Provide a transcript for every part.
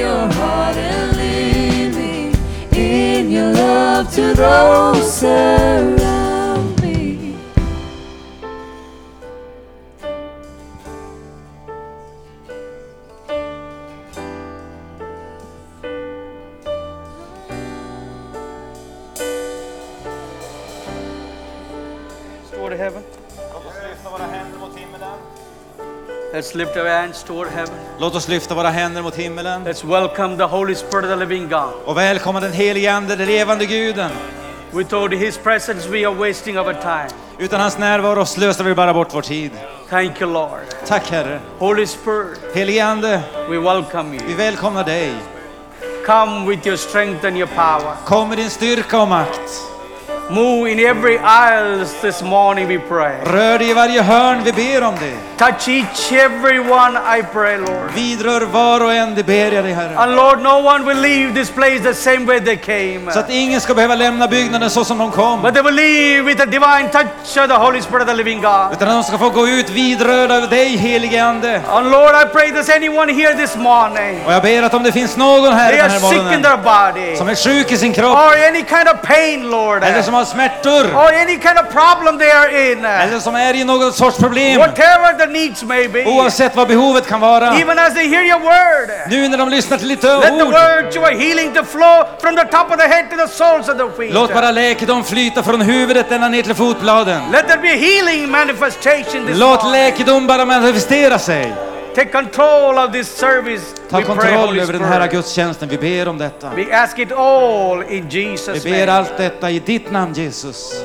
your heart and living in your love to those around Let's lift our hands toward heaven. Låt oss lyfta våra händer mot himmelen Let's welcome the Holy Spirit the living God. och välkomna den helige Ande, den levande Guden. Without His presence, we are wasting our time. Utan hans närvaro slösar vi bara bort vår tid. Thank you, Lord. Tack Herre. Holy Spirit, Helige Ande, we welcome vi you. välkomnar dig. Come with your strength and your power. Kom med din styrka och makt. Move in every aisles this morning, we pray. Rör dig i varje hörn, vi ber om det. Touch each everyone, I pray, Lord. Vidrör var och en, det ber jag dig Herre. And Lord, no one will leave this place the same way they came. Så att ingen ska behöva lämna byggnaden så som de kom. But they will leave with a divine touch of the Holy Spirit of the living God. Utan de ska få gå ut vidrörda av dig helige Ande. And Lord, I pray there's anyone here this morning. Och jag ber att om det finns någon här They den are här sick in morgonen their body. som är sjuk i sin kropp Or any kind of pain, Lord. eller som har smärtor Or any kind of problem they are in. eller som är i någon sorts problem. Whatever the needs may be. Oavsett vad behovet kan vara. Even as they hear your word. Nu när de lyssnar till ditt Let the ord, word to a healing to flow from the top of the head to the soles of the feet. låt bara läkedom flyta från huvudet ända ner till fotbladen. Let there be healing manifestation this Låt läkedom bara manifestera sig. Take control of this service. Ta kontroll över den här gudstjänsten. Vi ber om detta. We ask it all in Jesus' Vi ber name. allt detta i ditt namn Jesus.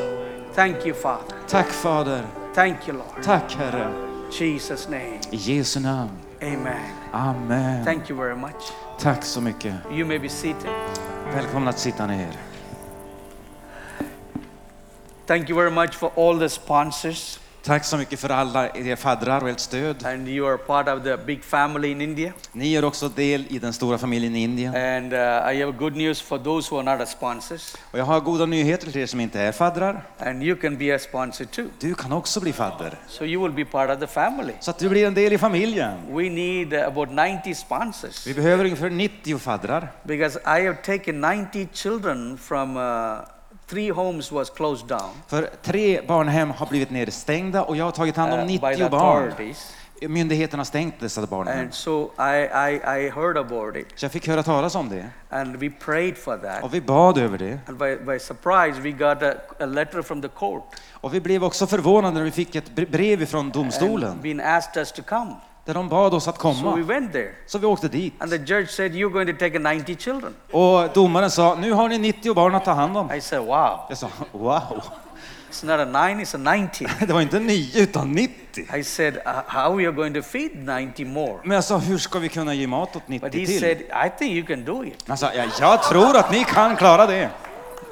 Thank you, Father. Tack Fader. Thank you, Lord. Tack Herre. Jesus' name. I Jesu namn. Amen. Amen. Thank you very much. Tack så mycket. You may be seated. Välkomna att sitta ner. Thank you very much for all the sponsors. Tack så mycket för alla er faddrar och ert stöd. And you are part of the big family in India. Ni är också del i den stora familjen i Indien. And uh, I have good news for those who are not a sponsors. Och jag har goda nyheter till er som inte är faddrar. And you can be a sponsor too. Du kan också bli fadder. So you will be part of the family. Så att du blir en del i familjen. We need uh, about 90 sponsors Vi behöver ungefär 90 faddrar. because I have taken 90 children from uh, three homes was closed down För tre barnhem har blivit nedstängda och jag har tagit hand om uh, by the 90 barn. Myndigheterna har stängt dessa barnhem. And so I, I, I heard about it Så jag fick höra talas om det. and we prayed for that. Och vi bad över det. And by, by surprise, we got a, a letter from the court Och vi blev också förvånade när vi fick ett bre- brev från and domstolen. been asked us to come. Där de bad oss att So we komma. went there. Så vi åkte dit. And the judge said, You're going to take a 90 children. Och domaren sa, nu har ni 90 barn att ta hand om. I said, Wow. Jag sa, wow. It's not a nine, it's a 90. Det var inte 9 utan 90. I said, uh, How are you going to feed 90 more? Men jag sa, hur ska vi kunna ge mat åt 90 But he till? said, I think you can do it. Han sa, ja, jag tror att ni kan klara det.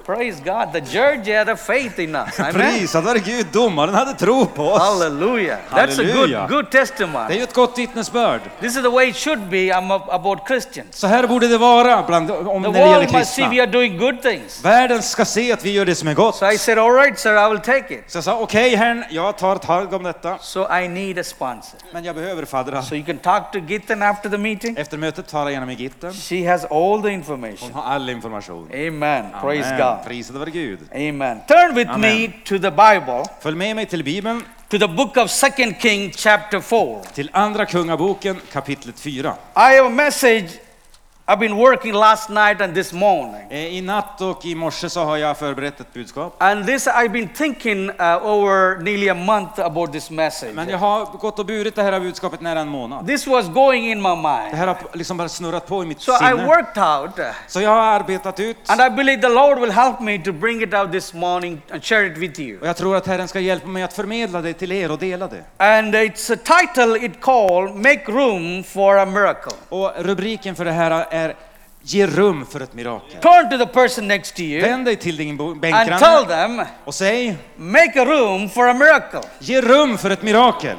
Praise God. The judge had a faith in us. Amen. Prisad vare Gud, domaren hade tro på oss. Hallelujah. That's a Hallelujah. good, good Det är testimony. ju ett gott vittnesbörd. This is the way it should be I'm ab- about Christians. Så här borde det vara bland, om The när det gäller world must see kristna. we are doing good things. Världen ska se att vi gör det som är gott. So I said, All right, sir, I will take it. Så jag sa, okej herrn, jag tar tag om detta. So I need a sponsor. Men jag behöver faddrar. So you can talk to Gittin after the meeting. Efter mötet talar jag gärna med Gitten. She has all the Hon information. har all information. Amen. Praise Amen. God. Prisad vare Gud. Amen. Turn with me Amen. to the Bible, Följ med mig till Bibeln, to the book of Second King, chapter 4. till Andra Kungaboken kapitlet 4. I have a message I've been working last night and this morning. Eh, I natt och i morse så har jag förberett ett budskap. And this, I've been thinking uh, over nearly a month about this message. Men jag har gått och burit det här budskapet nära en månad. This was going in my Det mind. här har liksom bara snurrat på i mitt So I sinne. worked out, Så jag har arbetat ut. and I believe the Lord will help me to bring it out this morning and share it with you. Och jag tror att Herren ska hjälpa mig att förmedla det till er och dela det. And it's a title it called Make Room for a Miracle. Och rubriken för det här är Ge rum för ett mirakel. Turn to the person next to you Vänd dig till din bo- and tell bänkgranne them, och säg Make a room for a miracle. Ge rum för ett mirakel.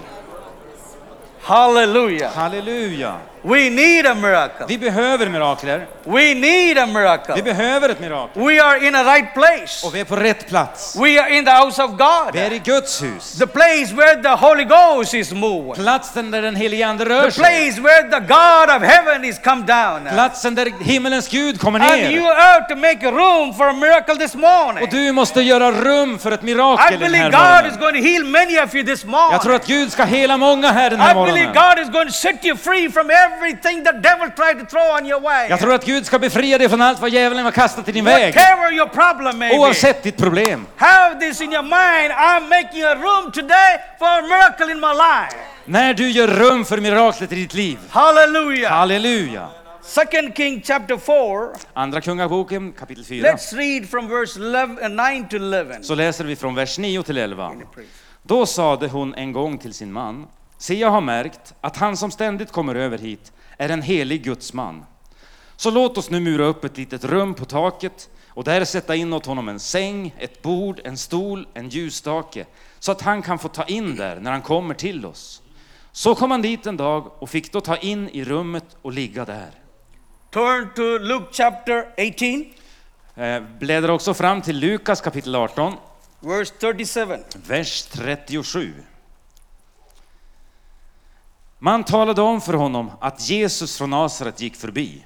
Hallelujah. Halleluja. We need a miracle. Vi behöver mirakler. We need a Vi miracle. behöver ett mirakel. We are in a right place. Och vi är på rätt plats. We are in the house of Vi är God. i Guds hus. The place where the Holy Ghost is moving. Platsen där den helige Ande rör The sig. place where the God of heaven is come down. Platsen där himmelens Gud kommer And you ner. have to make room for a miracle this morning. Och du måste göra rum för ett I mirakel den believe här God is morgonen. going to heal many of you this morning. Jag tror att Gud ska hela många här den här I believe morgonen. God is going to set you free from everything the devil tried to throw on your way. Jag tror att Gud ska befria dig från allt vad djävulen har kastat i din väg. Whatever your problem may. Oavsett ditt problem. Have this in your mind. I'm making a room today for a miracle in my life. När du gör rum för miraklet i ditt liv. Hallelujah. Halleluja. Second King chapter 4. Andra Kungaboken kapitel 4. Let's read from verse 11, uh, 9 to 11. Så läser vi från vers 9 till 11. Då sade hon en gång till sin man, se jag har märkt att han som ständigt kommer över hit är en helig Guds man. Så låt oss nu mura upp ett litet rum på taket och där sätta in åt honom en säng, ett bord, en stol, en ljusstake, så att han kan få ta in där när han kommer till oss. Så kom han dit en dag och fick då ta in i rummet och ligga där. Turn to Luke chapter 18, Eh, Bläddrar också fram till Lukas kapitel 18, verse 37. vers 37. Man talade om för honom att Jesus från Nasaret gick förbi.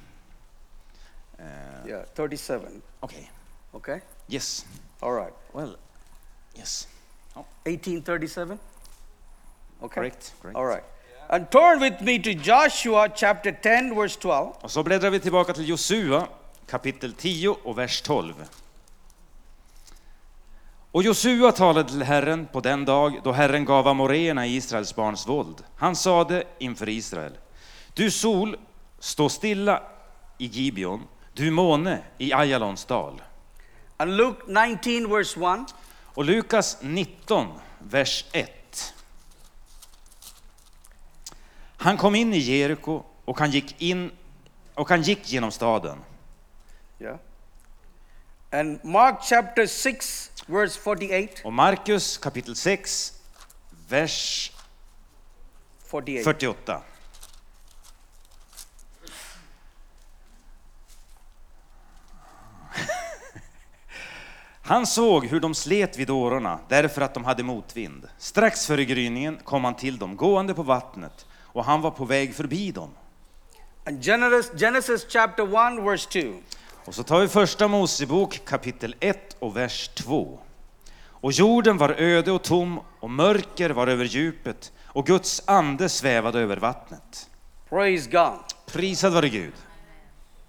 Yeah, 37. Okej, Okay? yes, All right. well, yes, 1837? Okay. correct, correct. All right. And turn with me to Joshua chapter 10, verse 12. Och så bläddrar vi tillbaka till Josua kapitel 10 och vers 12. Och Josua talade till Herren på den dag då Herren gav amoreerna i Israels barns våld. Han sade inför Israel, du sol, stå stilla i Gibeon, du måne i Ajalons dal. And Luke 19, verse 1. Och Lukas 19, vers 1. Han kom in i Jeriko och han gick in och han gick genom staden. Yeah. And Mark chapter 6, verse 48. Och Markus kapitel 6, vers 48. 48. Han såg hur de slet vid årorna därför att de hade motvind. Strax före gryningen kom han till dem gående på vattnet och han var på väg förbi dem. And Genesis, Genesis chapter 1, verse 2. Och så tar vi första Mosebok kapitel 1 och vers 2. Och jorden var öde och tom och mörker var över djupet och Guds ande svävade över vattnet. Praise God. Prisad vare Gud.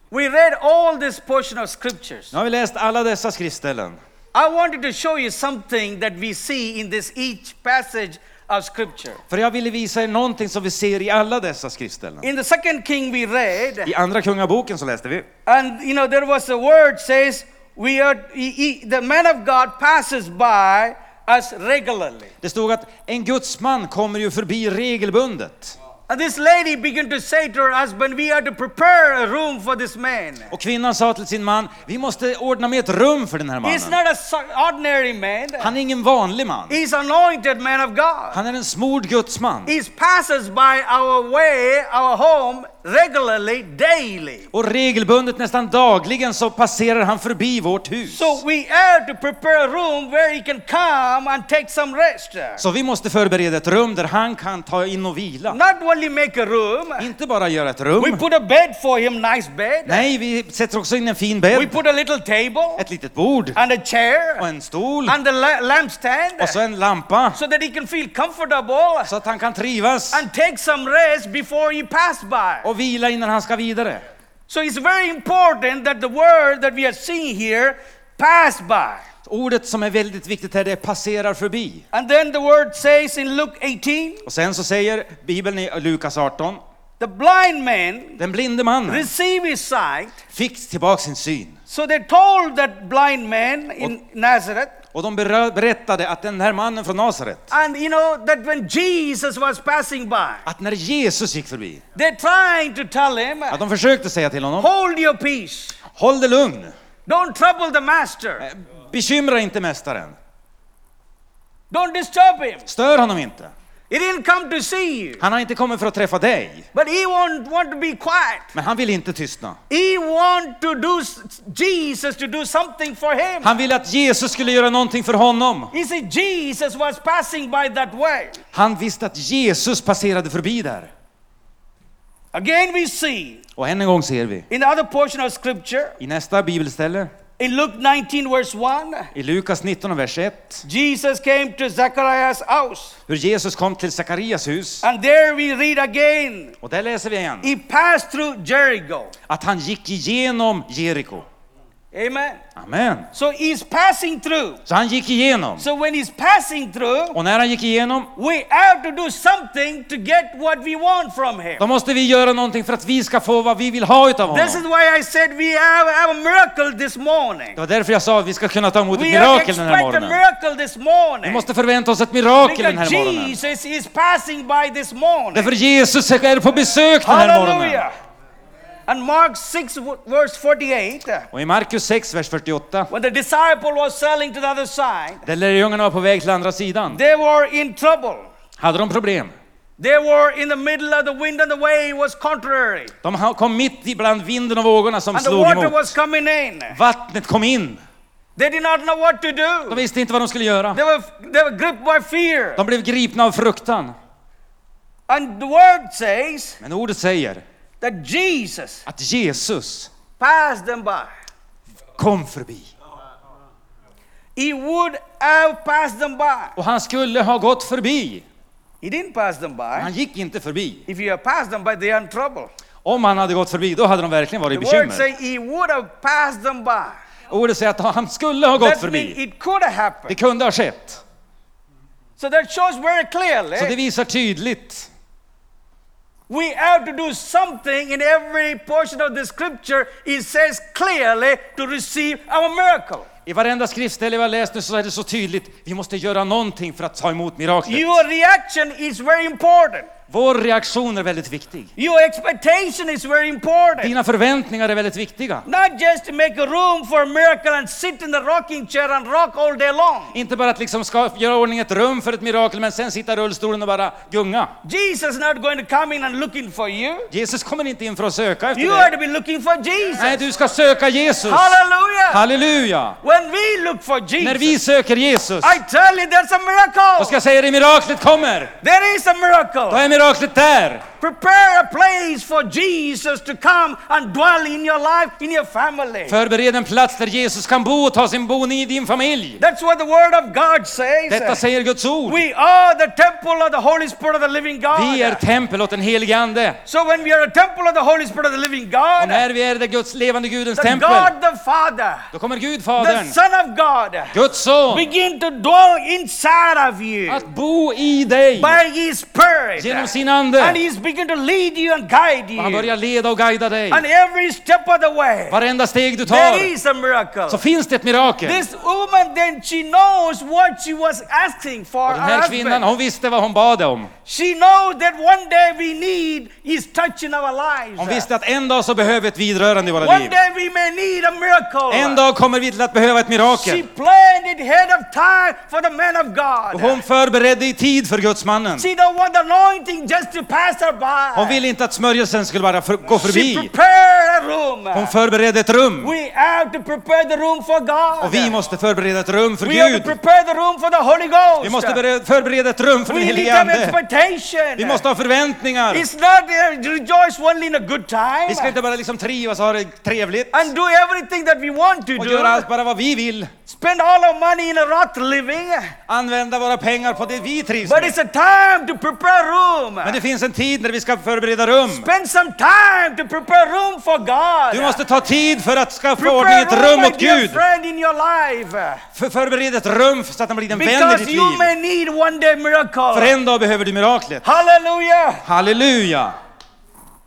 We read all this portion of scriptures. Nu har vi läst alla dessa skriftställen. I wanted to show you something that we see in this each passage of scripture. För jag ville visa er någonting som vi ser i alla dessa skriftställen. In the second king we read, I andra kungaboken så läste vi. and you know, there was a word says, we are, he- he- the man of God passes by us regularly. Det stod att en Guds man kommer ju förbi regelbundet. And this lady began to say to her husband, we are to prepare a room for this man. Och kvinnan sa till sin man, vi måste ordna med ett rum för den här He's mannen. not a ordinary man. Han är ingen vanlig man. He's anointed man of God. Han är en smord Guds man. He passes by our way, our home regularly, daily. Och regelbundet, nästan dagligen, så passerar han förbi vårt hus. So we have to prepare a room where he can come and take some rest. Så vi måste förbereda ett rum där han kan ta in och vila. Not only make a room, Inte bara göra ett we rum. put a bed for him, nice bed. Nej, vi sätter också in en fin We bädd, put a little table ett litet bord and a och chair en stol and a la- lampstand och så en lampa so that he can feel comfortable så att han kan trivas and take some rest before he pass by. och vila innan han ska vidare. So it's very important that the word that we are seeing here pass by. Ordet som är väldigt viktigt här, det är passerar förbi. And then the word says in Luke 18, Och sen så säger Bibeln i Lukas 18, the blind man den blinde mannen received his sight. fick tillbaka sin syn. So they told that blind man in Nazareth, Och de berättade att den här mannen från Nasaret, and you know that when Jesus was passing by, att när Jesus gick förbi, they're trying to tell him, att de försökte säga till honom, hold your peace, håll dig lugn, don't trouble the master, bekymra inte mästaren, don't disturb him. stör honom inte. He didn't come to see you, Han har inte kommit för att träffa dig, but he won't want to be quiet. men han vill inte tystna. He want to do Jesus to do something for him. Han ville att Jesus skulle göra någonting för honom. You see, Jesus was passing by that way. Han visste att Jesus passerade förbi där. Again, we see Och än en gång ser vi in the other portion of scripture, i nästa bibelställe, in Luke 19, verse 1, i Lukas 19 och vers 1, Jesus came to Zacharias' house. hur Jesus kom till Sakarias hus. And there we read again, Och där läser vi igen he passed through Jericho. att han gick igenom Jeriko. Amen. Amen. So he's passing through. Så han gick igenom. So when he's passing through, Och när han gick igenom, we have to do something to get what we want from him. då måste vi göra någonting för att vi ska få vad vi vill ha utav This is honom. why I said we have, have a miracle this morning. Det var därför jag sa att vi ska kunna ta emot ett We mirakel den här expect a morgonen. miracle this Vi morning. måste förvänta oss ett mirakel den Because här morgonen. Jesus is passing by this morning. Därför Jesus är på besök den här morgonen. And Mark 6, verse 48, Och i Markus 6, vers 48, when the disciple was sailing to the other side, där lärjungarna var på väg till andra sidan, they were in trouble. hade de problem. They were in the middle of the wind and the wave was contrary. De kom mitt ibland vinden och vågorna som And the slog water emot. was coming in. Vattnet kom in. They did not know what to De do. visste inte vad de skulle göra. They were, they were gripped by fear. De blev gripna av fruktan. And the word says Men ordet säger that Jesus att Jesus passed them by. kom förbi. He would have passed them by. Och han skulle ha gått förbi. He didn't pass them by. Han gick inte förbi. If you have passed them by, they are in trouble. Om han hade gått förbi, då hade de verkligen varit i bekymmer. say he would have passed them by. Ordet säger att han skulle ha gått That förbi. it could have Det happened. kunde ha skett. So that shows very Så det clearly visar tydligt we have to do something in every portion of the scripture. It says clearly to receive our miracle. I varenda skriftställe vi har läst nu så är det så tydligt. Vi måste göra någonting för att ta emot miraklet. Your reaction is very important. Vår reaktion är väldigt viktig. Your expectation is very important. Dina förväntningar är väldigt viktiga. Not just to make a room for a miracle and sit in the rocking chair and rock all day long. Inte bara att liksom ska göra ordning ett rum för ett mirakel men sen sitta i rullstolen och bara gunga. Jesus is not going to come in and looking for you. Jesus kommer inte in för att söka efter You are det. to be looking for Jesus. Nej, du ska söka Jesus. Hallelujah. Halleluja! When we look for När Jesus, vi söker Jesus, I tell you there's a miracle. ska jag säga det, miraklet kommer. There is a miracle. Är miraklet där. Prepare a place for Jesus to come and dwell in your life, in your family. Förbered en plats där Jesus kan bo och ta sin boning i din familj. That's what the Word of God says. Detta säger Guds ord. We are the temple of the Holy Spirit of the living Vi är God. tempel åt den helige Ande. So when we are a temple of the Holy Spirit of the living Och God, när vi är det Guds levande Gudens the tempel, God the Father, då kommer Gud the Fadern, Son of God, Guds son, begin to dwell inside of you att bo i dig by His Spirit. genom sin And ande. Begin to lead you and guide Och han you. börjar leda och guida dig. And every step of the way, Varenda steg du there tar is a miracle. så finns det ett mirakel. This woman then she knows what she was asking for Och den här kvinnan, hon visste vad hon bad om. She knows that one day we need His touch in our lives. Hon visste att en dag så behöver vi ett vidrörande i våra One liv. day we may need a miracle. En dag kommer vi till att behöva ett She mirakel. planned it ahead of time for the man of Och God. hon förberedde i tid för Guds mannen. She don't want the anointing just to pass her. Hon ville inte att smörjelsen skulle bara för, gå förbi. Hon förberedde ett rum. We have to prepare the room for God. Och vi måste förbereda ett rum för We have to Gud. prepare the room for the Holy Ghost. Vi måste bere- förbereda ett rum för den we need helige Ande. Vi måste ha förväntningar. It's not uh, rejoice only in a good time Vi ska inte bara liksom trivas och ha det trevligt and do everything that we want to och do. göra allt bara vad vi vill. Spend all our money in a rough living. Använda våra pengar på det vi trivs But med. it's a time to prepare room. Men det finns en tid när vi ska förbereda rum. Spend some time to prepare room for God. Du måste ta tid för att skaffa ordning ett rum åt Gud. friend, in your life. För förbered ett rum så att han blir en vän i Because ditt you liv. may need one day För miracle. en dag behöver du miraklet. Hallelujah. Halleluja!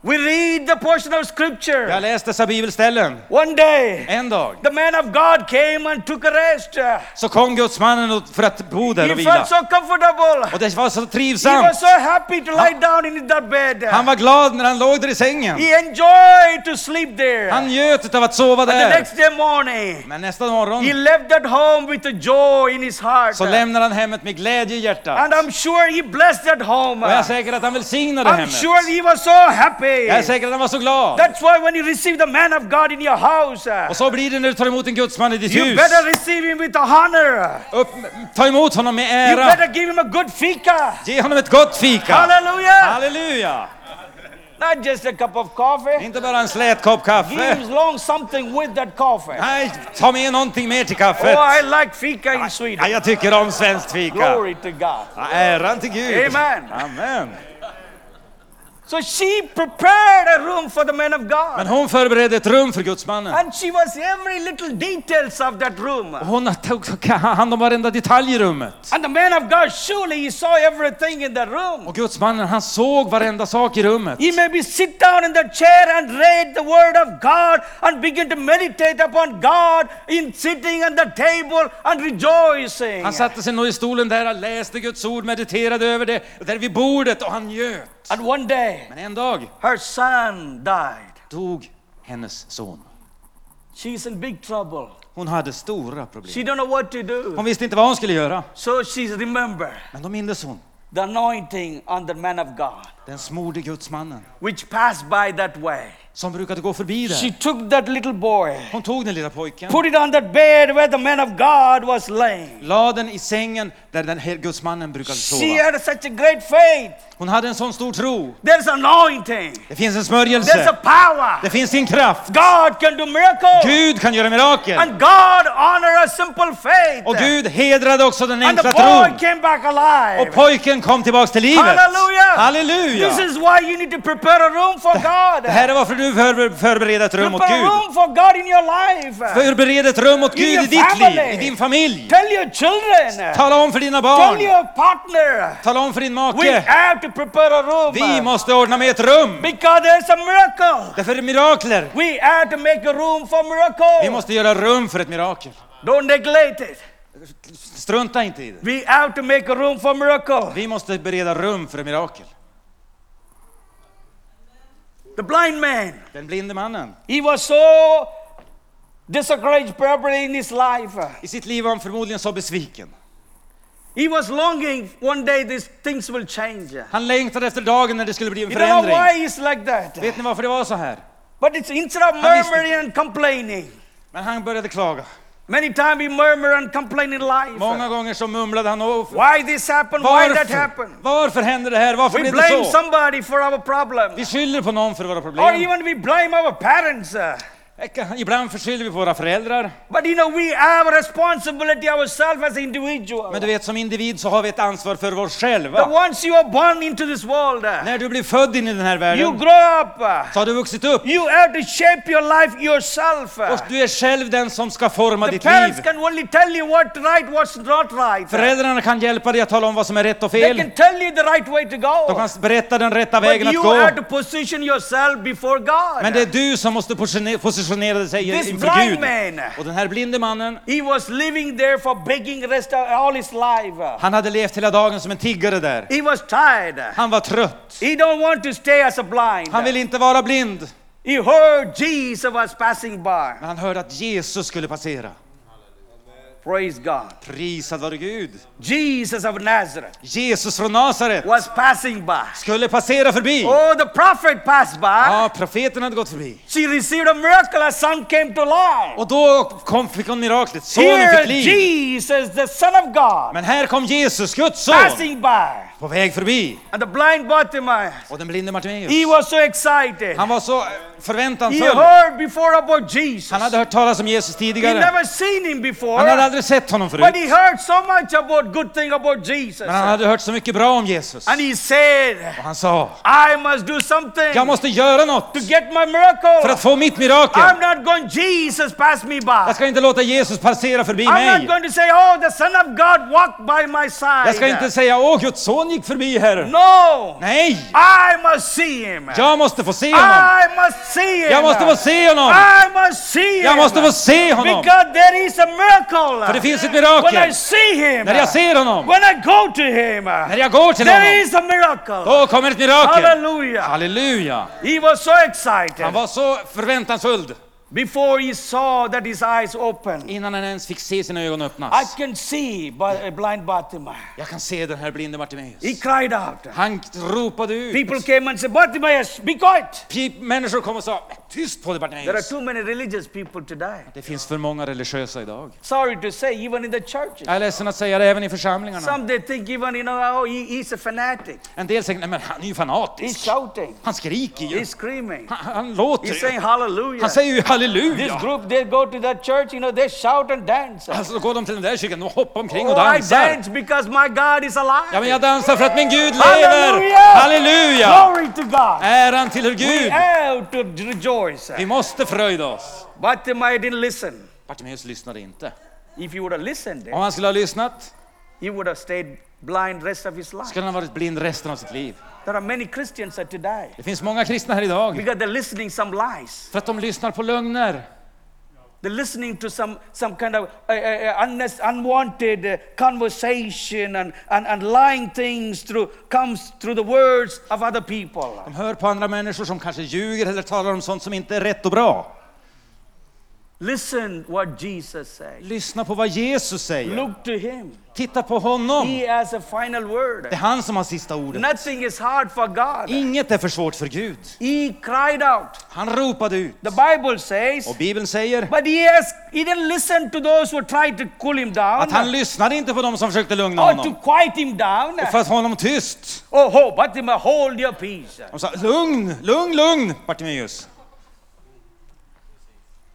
We read the portion of Jag scripture. läste dessa bibelställen. One day, En dag the man of God came and took a rest. så kom Gudsmannen och- för att bo där He och vila. felt so comfortable. Och det var så He trivsamt. was so happy to lie down in that bed. Han var glad när han låg där i sängen. He enjoyed to sleep there. Han njöt av att sova And the där. next day morning, Men nästa morgon he left that home with a joy in his heart. så lämnar han hemmet med glädje i hjärtat. And I'm sure he blessed that home. Och jag är säker att han välsignade I'm hemmet. sure he was so happy. Jag är säker att han var så glad. That's why when you receive the man of God in your house, uh, Och så blir det när du tar emot en gudsman i ditt you hus. better receive him with honor. Upp, ta emot honom med You ära. better give him a good fika. Ge honom ett gott fika. Hallelujah. Halleluja! Not just a cup of coffee. Inte bara en slät kopp Give kaffe. him long something with that coffee. Nej, ta med någonting mer till kaffet. Oh, I like fika in Ja, Sweden. jag tycker om svenskt fika. Glory to God. Ja, äran till Gud. Amen. Amen. So she prepared a room for the man of Men God. hon förberedde ett rum för gudsmannen. And she was every little details of that room. Hon tog hand om varenda detalj i rummet. And the man of God surely he saw everything in the room. Och gudsmannen han såg varenda sak i rummet. He maybe sit down in the chair and read the word of God and begin to meditate upon God in sitting at the table and rejoicing. Han satte sig nog i stolen där, han läste Guds ord, mediterade över det, där vid bordet och han njöt. And one day Men en dag her son died. dog hennes son. She's in big trouble. Hon hade stora She problem. don't know what to do. Hon visste inte vad hon skulle göra. So she's remember Men då mindes hon the anointing on the man of God, den smorde gudsmannen which passed by that way. som brukade gå förbi She där. took that little boy, Hon tog den lilla pojken, put it on that bed where the man of God was laying. la den i sängen där den gudsmannen brukade She sova. had such a great faith. Hon hade en sån stor tro. There's anointing. Det finns en There's a smörjelse. power. Det finns en kraft. God can do miracles. Gud kan göra mirakel. And God honor a simple faith. Och Gud hedrade också den and the enkla boy tron. came back alive. Och pojken kom tillbaks till livet. Halleluja! Halleluja! This is why you need to prepare a room for God. Det här är varför du för, förbereder ett rum åt Prepare a Gud. room for God in your life. Förbered ett rum åt Gud i ditt liv, i din familj. Tell your children. Tala om för dina Tell barn. your partner. Tala om för din We make. have to prepare a room. Vi måste ordna med ett rum. Because there's a miracle. Därför är det mirakler. We have to make a room for miracle. Vi måste göra rum för ett mirakel. Don't neglect it. Strunta inte i det. We have to make a room for miracle. Vi måste bereda rum för ett mirakel. The blind man, Den blinde mannen. he was so discouraged probably in his life. I sitt liv var han förmodligen så besviken. He was longing one day these things will change. Han längtade efter dagen när det skulle bli en You don't know förändring. why he's like that. Vet ni varför det var så här? But it's instead of murmuring and complaining. Men han började klaga. Many times we murmur and complain in life. Många gånger så mumlade han och Why this happened? Why that happened? varför hände det här? Varför We blev det blame så? somebody for our problem. Vi skyller på någon för våra Or even we blame our parents. Uh, Ibland förskyller vi på våra föräldrar. But you know, we have a responsibility ourselves as individual. Men du vet, som individ så har vi ett ansvar för oss The själva. once you are born into this world, När du blir född in i den här you världen grow up. så har du vuxit upp. You have to shape your life yourself. Och du är själv den som ska forma The ditt parents liv. can only tell you what's right, what's not right. Föräldrarna kan hjälpa dig att tala om vad som är rätt och They fel. can tell you the right way to De go. kan berätta den rätta But vägen att you gå. have to position yourself before God. Men det är du som måste positione- positionera dig This inför blind Gud. man, Och den här blinde mannen, he was living there for begging rest of all his life. han hade levt hela dagen som en tiggare där. He was tired. Han var trött. He don't want to stay as a blind. Han ville inte vara blind. He heard Jesus was passing by. Men han hörde att Jesus skulle passera. Praise God. Prisad vare Gud. Jesus of Nazareth Jesus från Nasaret was passing by. skulle passera förbi. Oh, the prophet passed by. Ja, profeten hade gått förbi. She received a miracle. Her son came to life. Och då kom, fick hon miraklet. Sonen fick liv. Jesus, the Son of God, Men här kom Jesus, Guds son, passing by. på väg förbi. And the blind Bartimaeus, Och den blinde he Bartimeus, was so excited. han var så He förväntansfull. heard before about Jesus. Han hade hört talas om Jesus He tidigare. never seen him Han before. hade aldrig sett honom But förut. he heard so much about good thing about Jesus. Men han hade hört så mycket bra om Jesus. And he said, Och han sa, I must do something jag måste göra något to get my miracle. för att få mitt mirakel. I'm not going Jesus pass me by. Jag ska inte låta Jesus passera förbi I'm not mig. going to say, oh, the Son of God walked by my side. Jag ska inte säga, åh Guds son gick förbi här. No! Nej! I must see him. Jag måste få se honom. I must see him. Jag måste få se honom. I must see him. Jag måste få se honom. Because there is a miracle. För det finns ett When I mirakel. see him. När jag ser honom, When I go to him. när jag går till There honom, is a miracle. då kommer ett mirakel. Hallelujah. Halleluja! He was so excited. Han var så förväntansfull Before he saw that his eyes opened. innan han ens fick se sina ögon I öppnas. can see Ba- blind Bartimaeus. Jag kan se den här blinde He Bartimeus. cried out. Han ropade ut. People came and said, Bartimaeus, be quiet. Pe- Människor kom och sa, tyst på dig There are too many religious people today. Det finns för många religiösa idag. Sorry to say, even in the churches. Jag är ledsen att säga det även i församlingarna. Some they think even, you know, oh, he, he's a fanatic. En del säger, nej men han är ju He's fanatisk. shouting. Han skriker ju. He's screaming. Han, han låter He's ju. saying hallelujah. Han säger ju This halleluja. group, they go to that church, you know, they shout and dance. Alltså, går de till den där kyrkan och hoppar omkring och Oh, I dansar. dance because my God is alive. Ja, men jag dansar för att min Gud lever. Halleluja! Glory to God. Äran till We Gud. have to rejoice. Vi måste fröjda oss. Bartimaeus didn't listen. Bartimeus lyssnade inte. If he would have listened, Om han skulle ha lyssnat he would have stayed blind rest of his life. skulle han ha varit blind resten av sitt liv. There are many Christians today Det finns många kristna här idag because they're listening some lies. för att de lyssnar på lögner. They're listening to some, some kind of uh, uh, unnes- unwanted uh, conversation and, and, and lying things through comes through the words of other people. De hör på andra människor som kanske ljuger eller talar om sånt som inte är rätt och bra. Listen what Jesus says. Lyssna på vad Jesus säger. Look to him. Titta på honom. He has a final word. Det är han som har sista ordet. Nothing is hard for God. Inget är för svårt för Gud. He cried out. Han ropade ut. The Bible says, Och Bibeln säger but he has he didn't listen to those who tried to cool him down att han lyssnade inte på dem som försökte lugna or to honom. quiet him down. Och för att hålla honom tyst. Oh, oh, Bartimaeus, hold your peace. De sa lugn, lugn, lugn Bartimeus.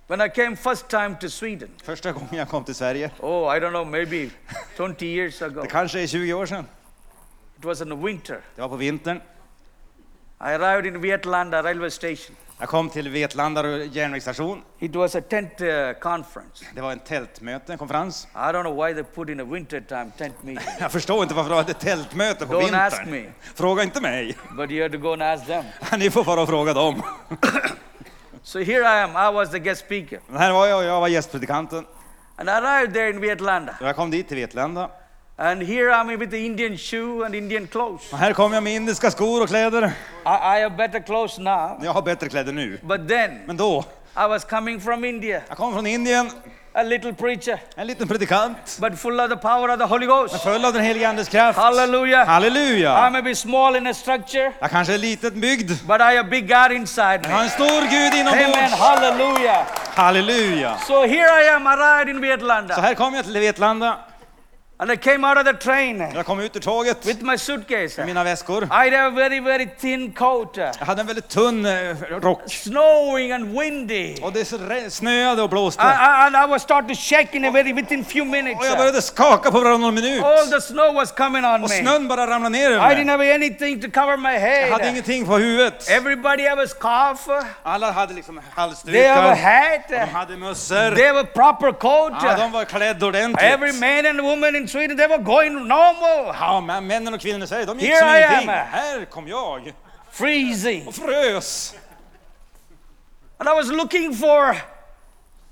When I came first time to Sweden, Första gången jag kom till Sverige, oh, I don't know, maybe 20 years ago, det kanske är 20 år sedan. it was in the winter. Det var på vintern. I arrived in Vietlanda railway station. Jag kom till Vetlanda järnvägsstation. It was a tent uh, conference. Det var en tältmöte, en konferens. I don't know why they put in a winter time tent meeting, Jag förstår inte varför de hade tältmöte på Don't ask vintern. me. Fråga inte mig. but you have to go and ask them. Ni får bara fråga dem. So here I am. I was the guest speaker. Men här var jag jag var gästpredikanten. And I arrived there in Vietlanda. Och Jag kom dit till Vetlanda. And here I'm with the Indian shoe and Indian clothes. Och här kom jag med indiska skor och kläder. I, I have better clothes now. Jag har bättre kläder nu. But then Men då, I was coming from India, jag kom från Indien, a little preacher, en liten predikant, but full of the power of the Holy Ghost. full av den helige Andes kraft. Hallelujah. I Halleluja! may be small in a structure, Jag kanske är litet byggd, but I have big God inside men jag har me. en stor Gud Amen. inombords. Hallelujah. Halleluja! So here I am, arrived in Så Vietlanda. här kom jag till Vetlanda. And I came out of the train Jag kom ut ur tåget with my suitcase. med mina väskor. I had a very, very thin coat, Jag hade en väldigt tunn eh, rock. snowing and windy. Och det snöade och blåste. I, and I was starting to shake in a very within few minutes. Och jag började skaka på varannan minut. All the snow was coming on Och me. snön bara ramlade ner I över didn't mig. have anything to cover my Jag hade head. ingenting på huvudet. Everybody have a scarf. Alla hade liksom They have a halsdukar. hat. De hade mössor. They have a proper coat. Ja, de var klädda Every ordentligt. man and woman in Sweden, they were going normal, Ja, men männen och kvinnorna Sverige, de gick Here som I ingenting. am. Här kom jag freezing. och frös. And I was looking for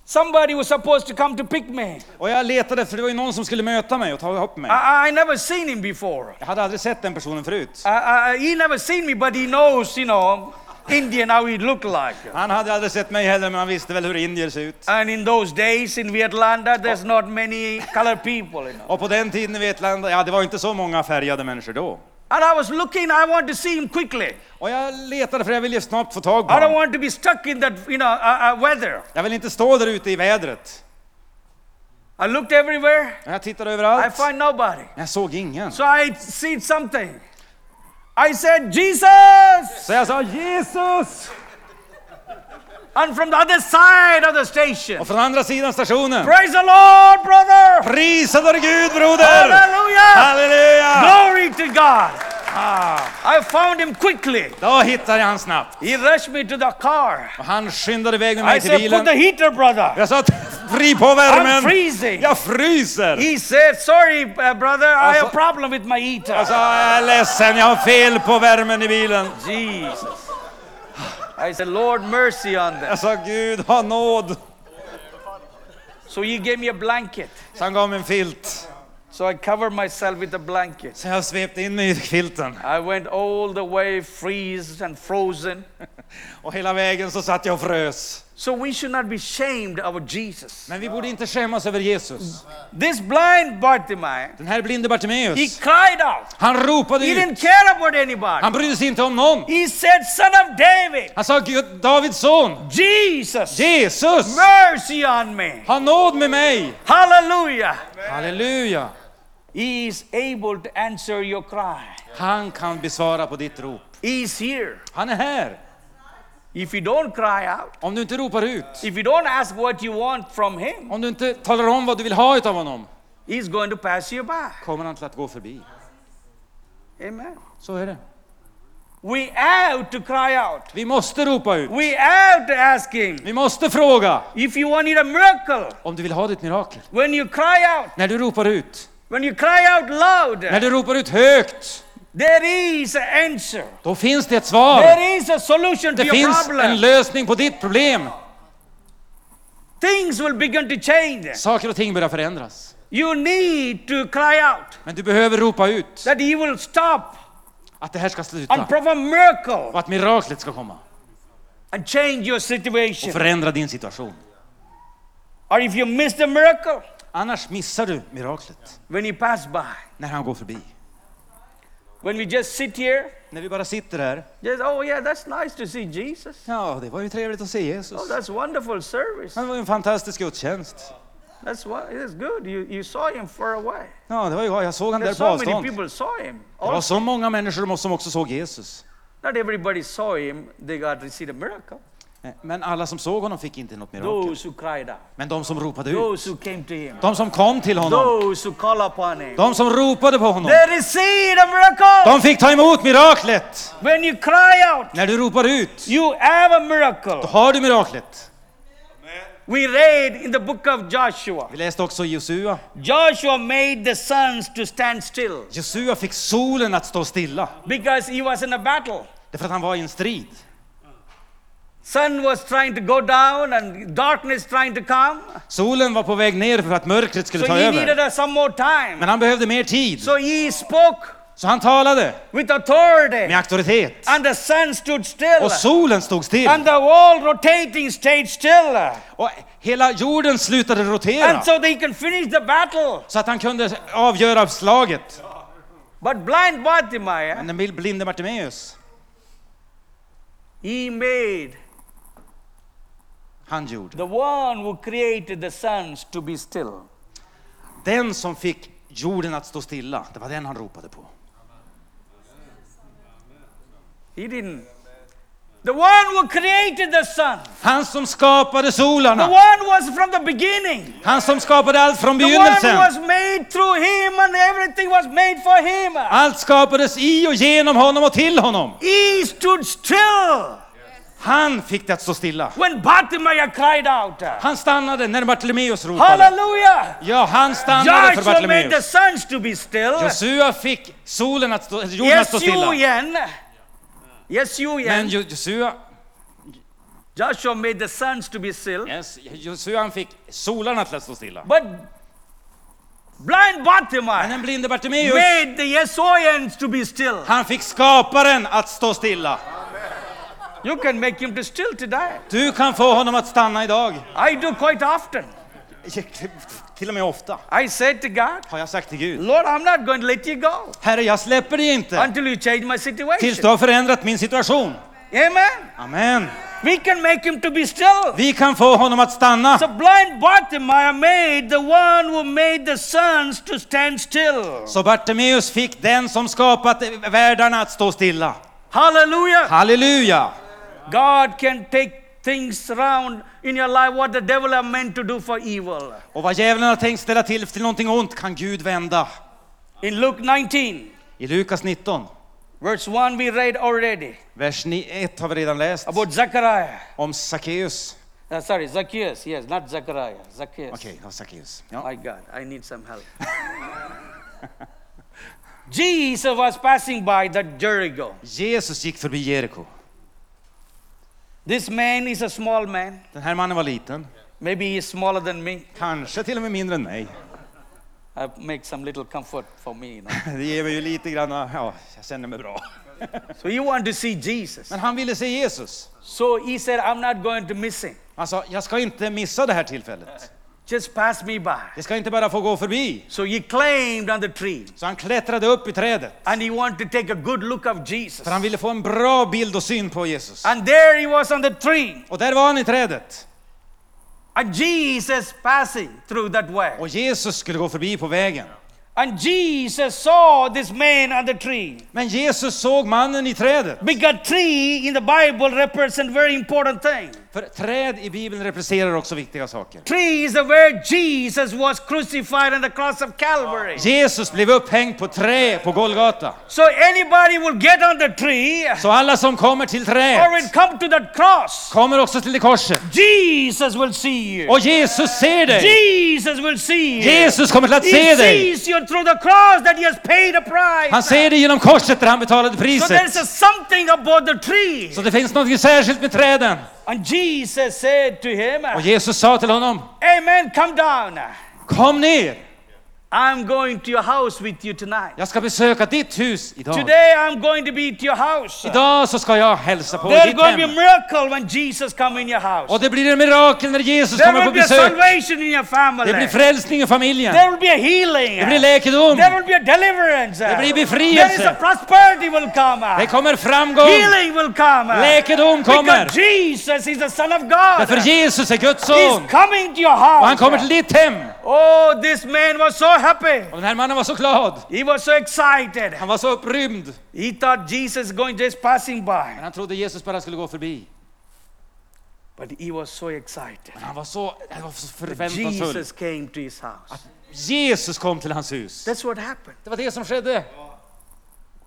somebody was supposed to come to pick me. Och jag letade, för det var ju någon som skulle möta mig och ta upp mig. I, I never seen him before. Jag hade aldrig sett den personen förut. I, I, he never seen me, but he knows, you know, Indian how he look like. Han hade aldrig sett mig heller, men han visste väl hur indier ser ut. And in those days in Vietlanda, there's not many colored people, you know. Och på den tiden i Vetlanda, ja det var inte så många färgade människor då. And I was looking, I want to see him quickly. Och jag letade för jag ville snabbt få tag på I don't want to be stuck in that, you know, uh, uh, weather. Jag vill inte stå där ute i vädret. I looked everywhere. Jag tittade I överallt, find nobody. jag såg ingen. So I see something. I said, Jesus! Så jag sa Jesus! And from the other side of the station, Och från andra sidan stationen, praise the Lord, brother! prisa vår Gud broder! Hallelujah! Halleluja! Glory to God! Ah, I found him quickly. då hittade jag han snabbt. He rushed me to the car. Och han skyndade iväg med I mig till said, put the bilen. heater, brother. Jag sa fri på I'm värmen. freezing. Jag fryser. He said, Sorry, uh, brother, I have Alltså- a problem with my heater. Jag sa, jag är ledsen, jag har fel på värmen i bilen. Jesus. I said, Lord, mercy on them. Jag sa, Gud ha nåd. So he gave me a blanket. Så han gav mig en filt. So I covered myself with a blanket. Så jag svepte in mig i filten. I went all the way freeze and frozen. Och hela vägen så satt jag och frös. So we should not be shamed of Jesus. Men vi borde inte skämmas över Jesus. This blind Bartimaeus, Den här blinde he Bartimeus, cried out. han ropade He ut. didn't care about anybody. Han brydde sig inte om någon. He said, Son of David, Han sa, Gud, Davids son, Jesus, Jesus, mercy on me. ha nåd med mig. Hallelujah. Halleluja. He is able to answer your cry. Han kan besvara på ditt rop. He is here. Han är här. If you don't cry out, Om du inte ropar ut, if you don't ask what you want from him, om du inte talar om vad du vill ha utav honom, he's going to pass you by. kommer han till att gå förbi. Amen. Så är det. We have to cry out. Vi måste ropa ut. We have to ask him. Vi måste fråga If you want a miracle, om du vill ha ditt mirakel. when you cry out, När du ropar ut, when you cry out loud, när du ropar ut högt, there is an answer. då finns det ett svar. There is a solution to Det your finns en problem. lösning på ditt problem. Things will begin to change. Saker och ting börjar förändras. You need to cry out Men du behöver ropa ut that he will stop att det här ska and sluta. perform miracle Och att miraklet ska komma and change your och situation. förändra din situation. Or if you miss the miracle, Annars missar du miraklet when you pass by, när han går förbi. When we just sit here, När vi bara sitter där. just oh yeah, that's nice to see Jesus. Ja, det var ju trevligt att se Oh, Jesus. that's wonderful service. Det var en fantastisk gudstjänst. That's what it's good. You you saw him far away. Ja, det var ju, jag såg han där på so many avstånd. people saw him. Det var så många människor som också såg Jesus. not everybody saw him. They got see the miracle. Men alla som såg honom fick inte något mirakel. Those who cried out, Men de som ropade ut, those who came to him, de som kom till honom, those who call upon him, de som ropade på honom, they received a miracle. de fick ta emot miraklet. When you cry out, När du ropar ut, you have a då miracle. har du miraklet. We read in the book of Joshua. Vi läste också Josua. Joshua made the suns to stand still Josua fick solen att stå stilla. because he was in a battle. Därför att han var i en strid. Sun was trying to go down and darkness trying to come. Solen var på väg ner för att mörkret skulle So ta he needed över. uh, some more time. Men han behövde mer tid. So he spoke Så han talade with authority. med auktoritet. And the sun stood still. Och solen stod still. And the wall rotating stayed still. Och hela jorden slutade rotera. And so they can finish the battle. Så att han kunde avgöra slaget. But blind Bartimaeus, Men den blinde Bartimeus, he made han gjorde. the one who created the suns to be still. Den som fick jorden att stå stilla, det var den han ropade på. He didn't. The one who created the sun. Han som skapade The solarna. one was from the beginning. Han som skapade allt från The one begynnelsen. was made through him and everything was made for him. Allt skapades i och genom honom och till honom. He stood still Han fick det att stå stilla. when Bartimaeus cried out. Han stannade när Bartimeus ropade. Hallelujah! Ja, han stannade för Joshua made the Bartimeus. suns to be still. Josua fick solen att stå, jorden att stå stilla. S-U-N. Men S-U-N. Jo- Josua, Joshua made the suns to be still. yes, Josua fick solarna att stå stilla. But blind Men den blinde Bartimeus, made the S-O-N to be still. han fick skaparen att stå stilla. You can make him to still today. Du kan få honom att stanna idag. I do quite often. Till och med ofta. I said to God, Har jag sagt till Gud. Lord, I'm not going to let you go Herre, jag släpper dig inte until you change my tills du situation. har förändrat min situation. Amen. Amen. We can make him to be still. Vi kan få honom att stanna. So blind Bartimaeus made the one who made the suns to stand still. Så Bartimeus fick den som skapat världarna att stå stilla. Hallelujah. Halleluja! God can take things around in your life what the devil have meant to do for evil. Och vad djävulen har tänkt ställa till till någonting ont kan Gud vända. In Luke 19, I Lukas 19, verse 1, we read already vers 1 har vi redan läst about Zechariah. om Sackeus. Uh, sorry, Zacchaeus. Yes, not Zechariah. Zacchaeus. Okej, ja, Sackeus. Ja. My God, I need some help. Jesus was passing by the Jericho. Jesus gick förbi Jeriko. This man is a small man. Den här mannen var liten, Maybe he's smaller than me. kanske till och med mindre än mig. I make some little comfort for me. You know. Det ger mig ju lite grann, ja, jag känner mig bra. so he wanted to see Jesus. Men han ville se Jesus. So he said, I'm not going to miss him. Han sa, jag ska inte missa det här tillfället. Just pass me by. Det ska inte bara få gå förbi. So he climbed on the tree Så han klättrade upp i trädet. and he wanted to take a good look of Jesus. För han ville få en bra bild och syn på Jesus. And there he was on the tree. Och där var han i trädet. And Jesus passing through that way. Och Jesus skulle gå förbi på vägen. And Jesus saw this man on the tree. Men Jesus såg mannen i trädet. Because tree in the Bible represent very important thing. För träd i Bibeln representerar också viktiga saker. Tree is where Jesus was crucified on the cross of Calvary. Jesus blev upphängd på trä på Golgata. So anybody will get on the tree Så alla som kommer till or trädet will come to that cross. kommer också till det korset. Jesus will see you. Och Jesus ser dig. Jesus will see you. Jesus kommer att se dig. sees through the cross that he has paid a price. Han ser dig genom korset där han betalade So there's priset. a something about the tree. Så det finns något särskilt med träden. And Jesus said to him, Och Jesus sa till honom, Amen, come down. kom ner. I'm going to your house with you tonight. Jag ska besöka ditt hus idag. Today I'm going to be at your house. Idag så ska jag hälsa på There's ditt going to be a hem. miracle when Jesus come in your house. Och det blir en mirakel när Jesus There kommer på will be a besök. salvation in your family. Det blir frälsning i familjen. There will be a healing. Det blir läkedom. There will be a deliverance. Det blir There is befrielse. a prosperity will come. Det kommer framgång. Healing will come. Läkedom kommer. Because Jesus is the Son of God. Därför Jesus är Guds He's son. coming to your Och han house. kommer till ditt hem. Oh, this man was so happy. Och den här mannen var så glad. He was so excited. Han var så upprymd. He thought Jesus going just passing by. Men han trodde Jesus bara skulle gå förbi. But he was so excited. Men han var så, han var så förväntansfull. Jesus came to his house. Jesus kom till hans hus. That's what happened. Det var det som skedde.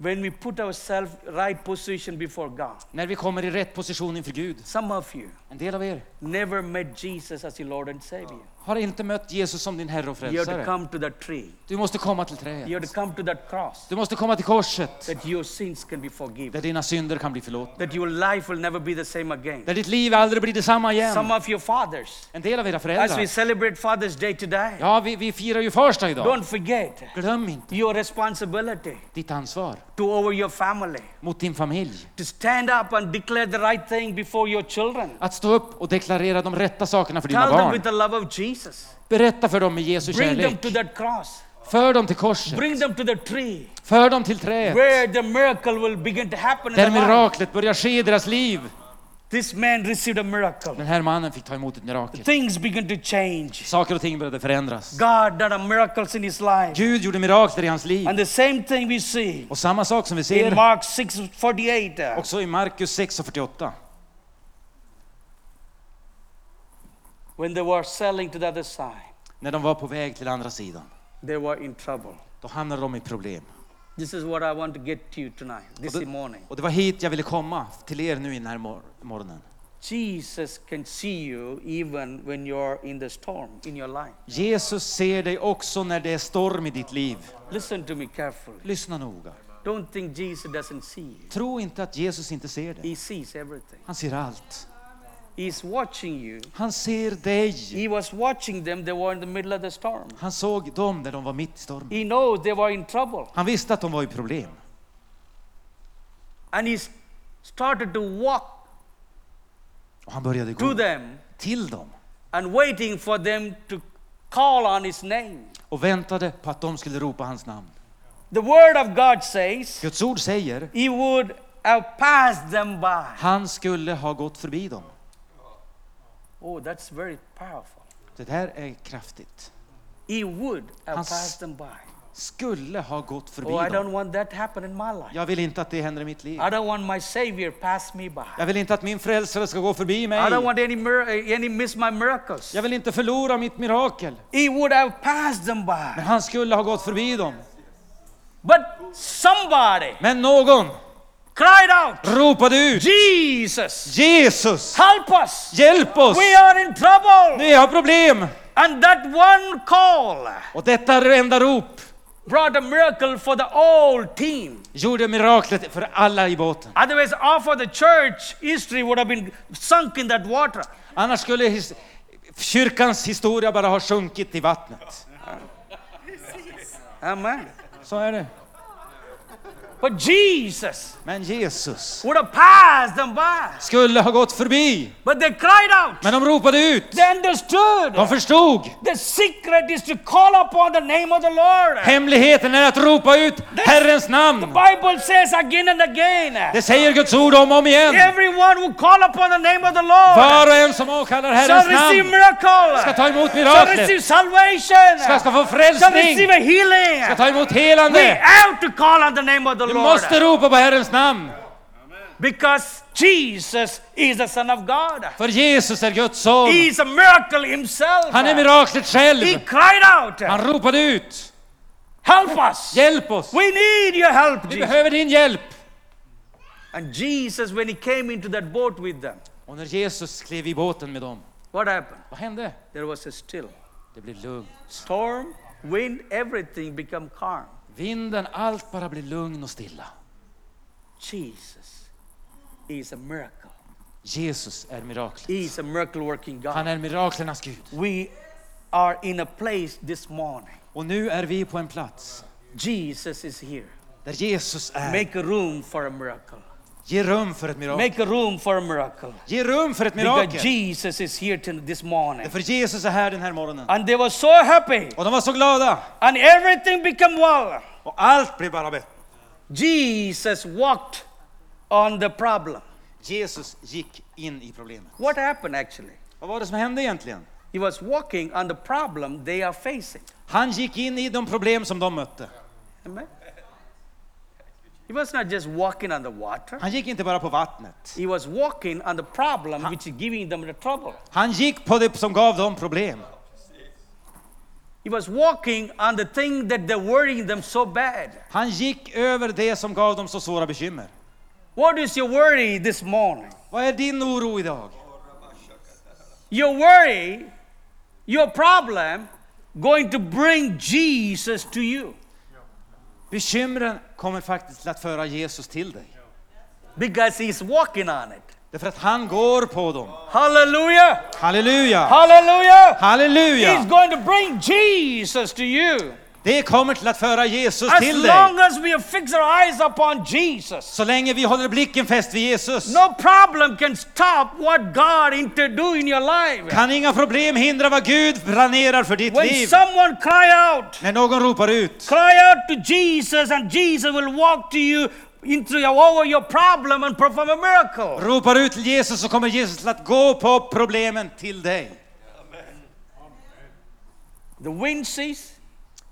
When we put ourselves right position before God. När vi kommer i rätt position inför Gud. Some of you En del av er never met Jesus as your Lord and Savior. Har inte mött Jesus som din Herre och You have to Frälsare. come to that tree. Du måste komma till You have to come to that cross. Du måste komma till korset. That your sins can be forgiven. Där dina synder kan bli förlåtna. That your life will never be the same again. Där ditt liv aldrig blir detsamma Some igen. of your fathers, En del av era as we föräldrar. celebrate Father's Day today, Ja, vi, vi firar ju första idag. don't forget Glöm inte your responsibility ditt ansvar to over your family, mot din familj. to stand up and declare the right thing before your children. Att stå upp och deklarera de rätta sakerna för dina Tell them barn. with the love of Jesus. Berätta för dem med Jesu Bring them kärlek. to that cross. För dem till korset. Bring them to the tree För dem till trädet. where the miracle will begin to happen in Där their life. miraklet börjar ske i deras liv. This man received a miracle. Den här mannen fick ta emot ett mirakel. Things began to change. Saker och ting började förändras. God done a miracles in his life. Gud gjorde mirakler i hans liv. And the same thing we see Och samma sak som vi in ser Mark 6:48. också i Markus 6 och 48. When they were sailing to the other side, När de var på väg till andra sidan. they were in trouble. Då hamnade de i problem. This is what I want to get to you tonight, this Och det, morning. och det var hit jag ville komma, till er nu i den här mor- morgonen. Jesus can see you even when you're in the storm in your life. Jesus ser dig också när det är storm i ditt liv. Listen to me carefully. Lyssna noga. Don't think Jesus doesn't see you. Tro inte att Jesus inte ser dig. He sees everything. Han ser allt. He's watching you. Han ser dig. He was watching them. They were in the middle of the storm. Han såg dem när de var mitt i stormen. He knows they were in trouble. Han visste att de var i problem. And he started to walk Och han började to gå them till dem and waiting for them to call on his name. och väntade på att de skulle ropa hans namn. The word of God says Guds ord säger, he would have passed them by. han skulle ha gått förbi dem. Oh, that's very powerful. Det där är kraftigt. He would have passed them by. Skulle ha gått förbi Oh, I don't want that happen in my life. Jag vill inte att det händer i mitt liv. I don't want my Savior pass me by. Jag vill inte att min frälsare ska gå förbi I don't mig. want any mir- any miss my miracles. Jag vill inte förlora mitt mirakel. He would have passed them Men by. han skulle ha gått förbi dem. But somebody Men någon cried out, ropade ut. Jesus, Jesus, help us. hjälp oss! We are in trouble. Vi har problem! And that one call Och detta enda rop brought a miracle for the whole team. gjorde miraklet för alla i båten. Otherwise, half of the church history would have been sunk in that water. Annars skulle his, kyrkans historia bara ha sjunkit i vattnet. Amen. Så är det. But Jesus Men Jesus would have passed them by. skulle ha gått förbi. But they cried out. Men de ropade ut. They understood. De förstod. The secret is to call upon the name of the Lord. Hemligheten är att ropa ut Herrens namn. Bible says again and again. Det säger Guds ord om och om igen. Everyone who call upon the name of the Lord Var och en som åkallar shall Herrens receive namn miracle. ska ta emot Shall receive salvation. Ska, ska få Shall receive frälsning. healing. Ska ta emot We helande. have to call on the name of the Du Lord. måste ropa på Herrens namn. Because Jesus is the Son of God. För Jesus är Guds son. He is a miracle himself. Han är miraklet He själv. cried out, Han ropade ut. Help us. Hjälp oss. We need your help, Vi Jesus. behöver din hjälp. And Jesus, when he came into that boat with them, Och när Jesus klev i båten med dem, what happened? vad hände? There was a still. Det blev lugnt. Storm, wind, everything become calm. Vinden, allt bara blev lugn och stilla. Jesus is a miracle. Jesus är miraklet. He is a miracle working Han God. är miraklernas Gud. We are in a place this morning. Och nu är vi på en plats Jesus is here. där Jesus är. Make a room for a miracle. Ge rum för ett mirakel. Make a room for a miracle. Ge rum för ett Because mirakel. Jesus is here this morning. För Jesus är här den här morgonen. And they were so happy. Och de var så glada. And everything became well. Och allt blev bara bättre. Jesus walked on the problem. Jesus gick in i problemet. What happened actually? Vad var det som hände egentligen? He was walking on the problem they are facing. Han gick in i de problem som de mötte. Amen. He was not just walking on the water. Han gick inte bara på vattnet. He was walking on the problem which is giving them the trouble. Han gick på det som gav dem problem. He was walking on the thing that they're worrying them so bad. Han gick över det som gav dem så svåra bekymmer. What is your worry this morning? Vad är din oro idag? Your worry, your problem, going to bring Jesus to you. Bekymren kommer faktiskt att föra Jesus till dig. Because he's walking on it. Därför att han går på dem. Halleluja! Hallelujah! He's Halleluja! going to bring Jesus to you. Det kommer till att föra Jesus As till long dig. as we fixed our eyes upon Jesus, Så länge vi håller blicken fäst vid Jesus no problem can stop what God intended to do in your life. kan inga problem hindra vad Gud planerar för ditt When liv. someone cry out, När någon ropar ut, cry out to Jesus and Jesus will walk to you into your, over your problem and perform a miracle. ropar ut till Jesus så kommer Jesus till att gå på problemen till dig. The wind ceased,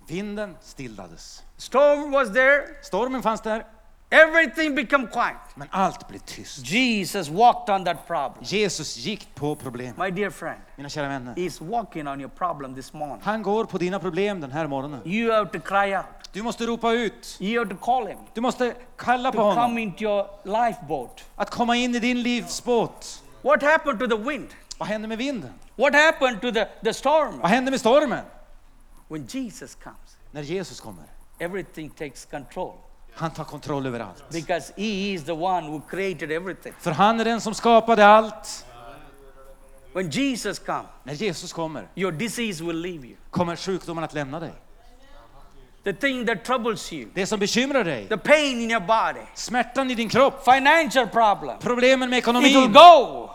Vinden stillades. storm was there, Stormen fanns där, everything became quiet. men allt blev tyst. Jesus walked on that problem. Jesus gick på problemen. My dear friend, Mina kära vänner, He's walking on your problem this morning. han går på dina problem den här morgonen. You have to cry out. Du måste ropa ut. You have to call him Du måste kalla to på come honom. into your lifeboat. Att komma in i din livsbåt. What happened to the wind? Vad händer med vinden? What happened to the, the storm? Vad händer med stormen? When Jesus comes, När Jesus kommer. everything takes control Han tar kontroll över allt. because He is the one who created everything. För han är den som skapade allt. When Jesus comes, När Jesus kommer, your disease will leave you. kommer sjukdomen att lämna dig. The thing that troubles you, Det som bekymrar dig, the pain in your body, smärtan i din kropp, financial problem, problemen med it will ekonomin go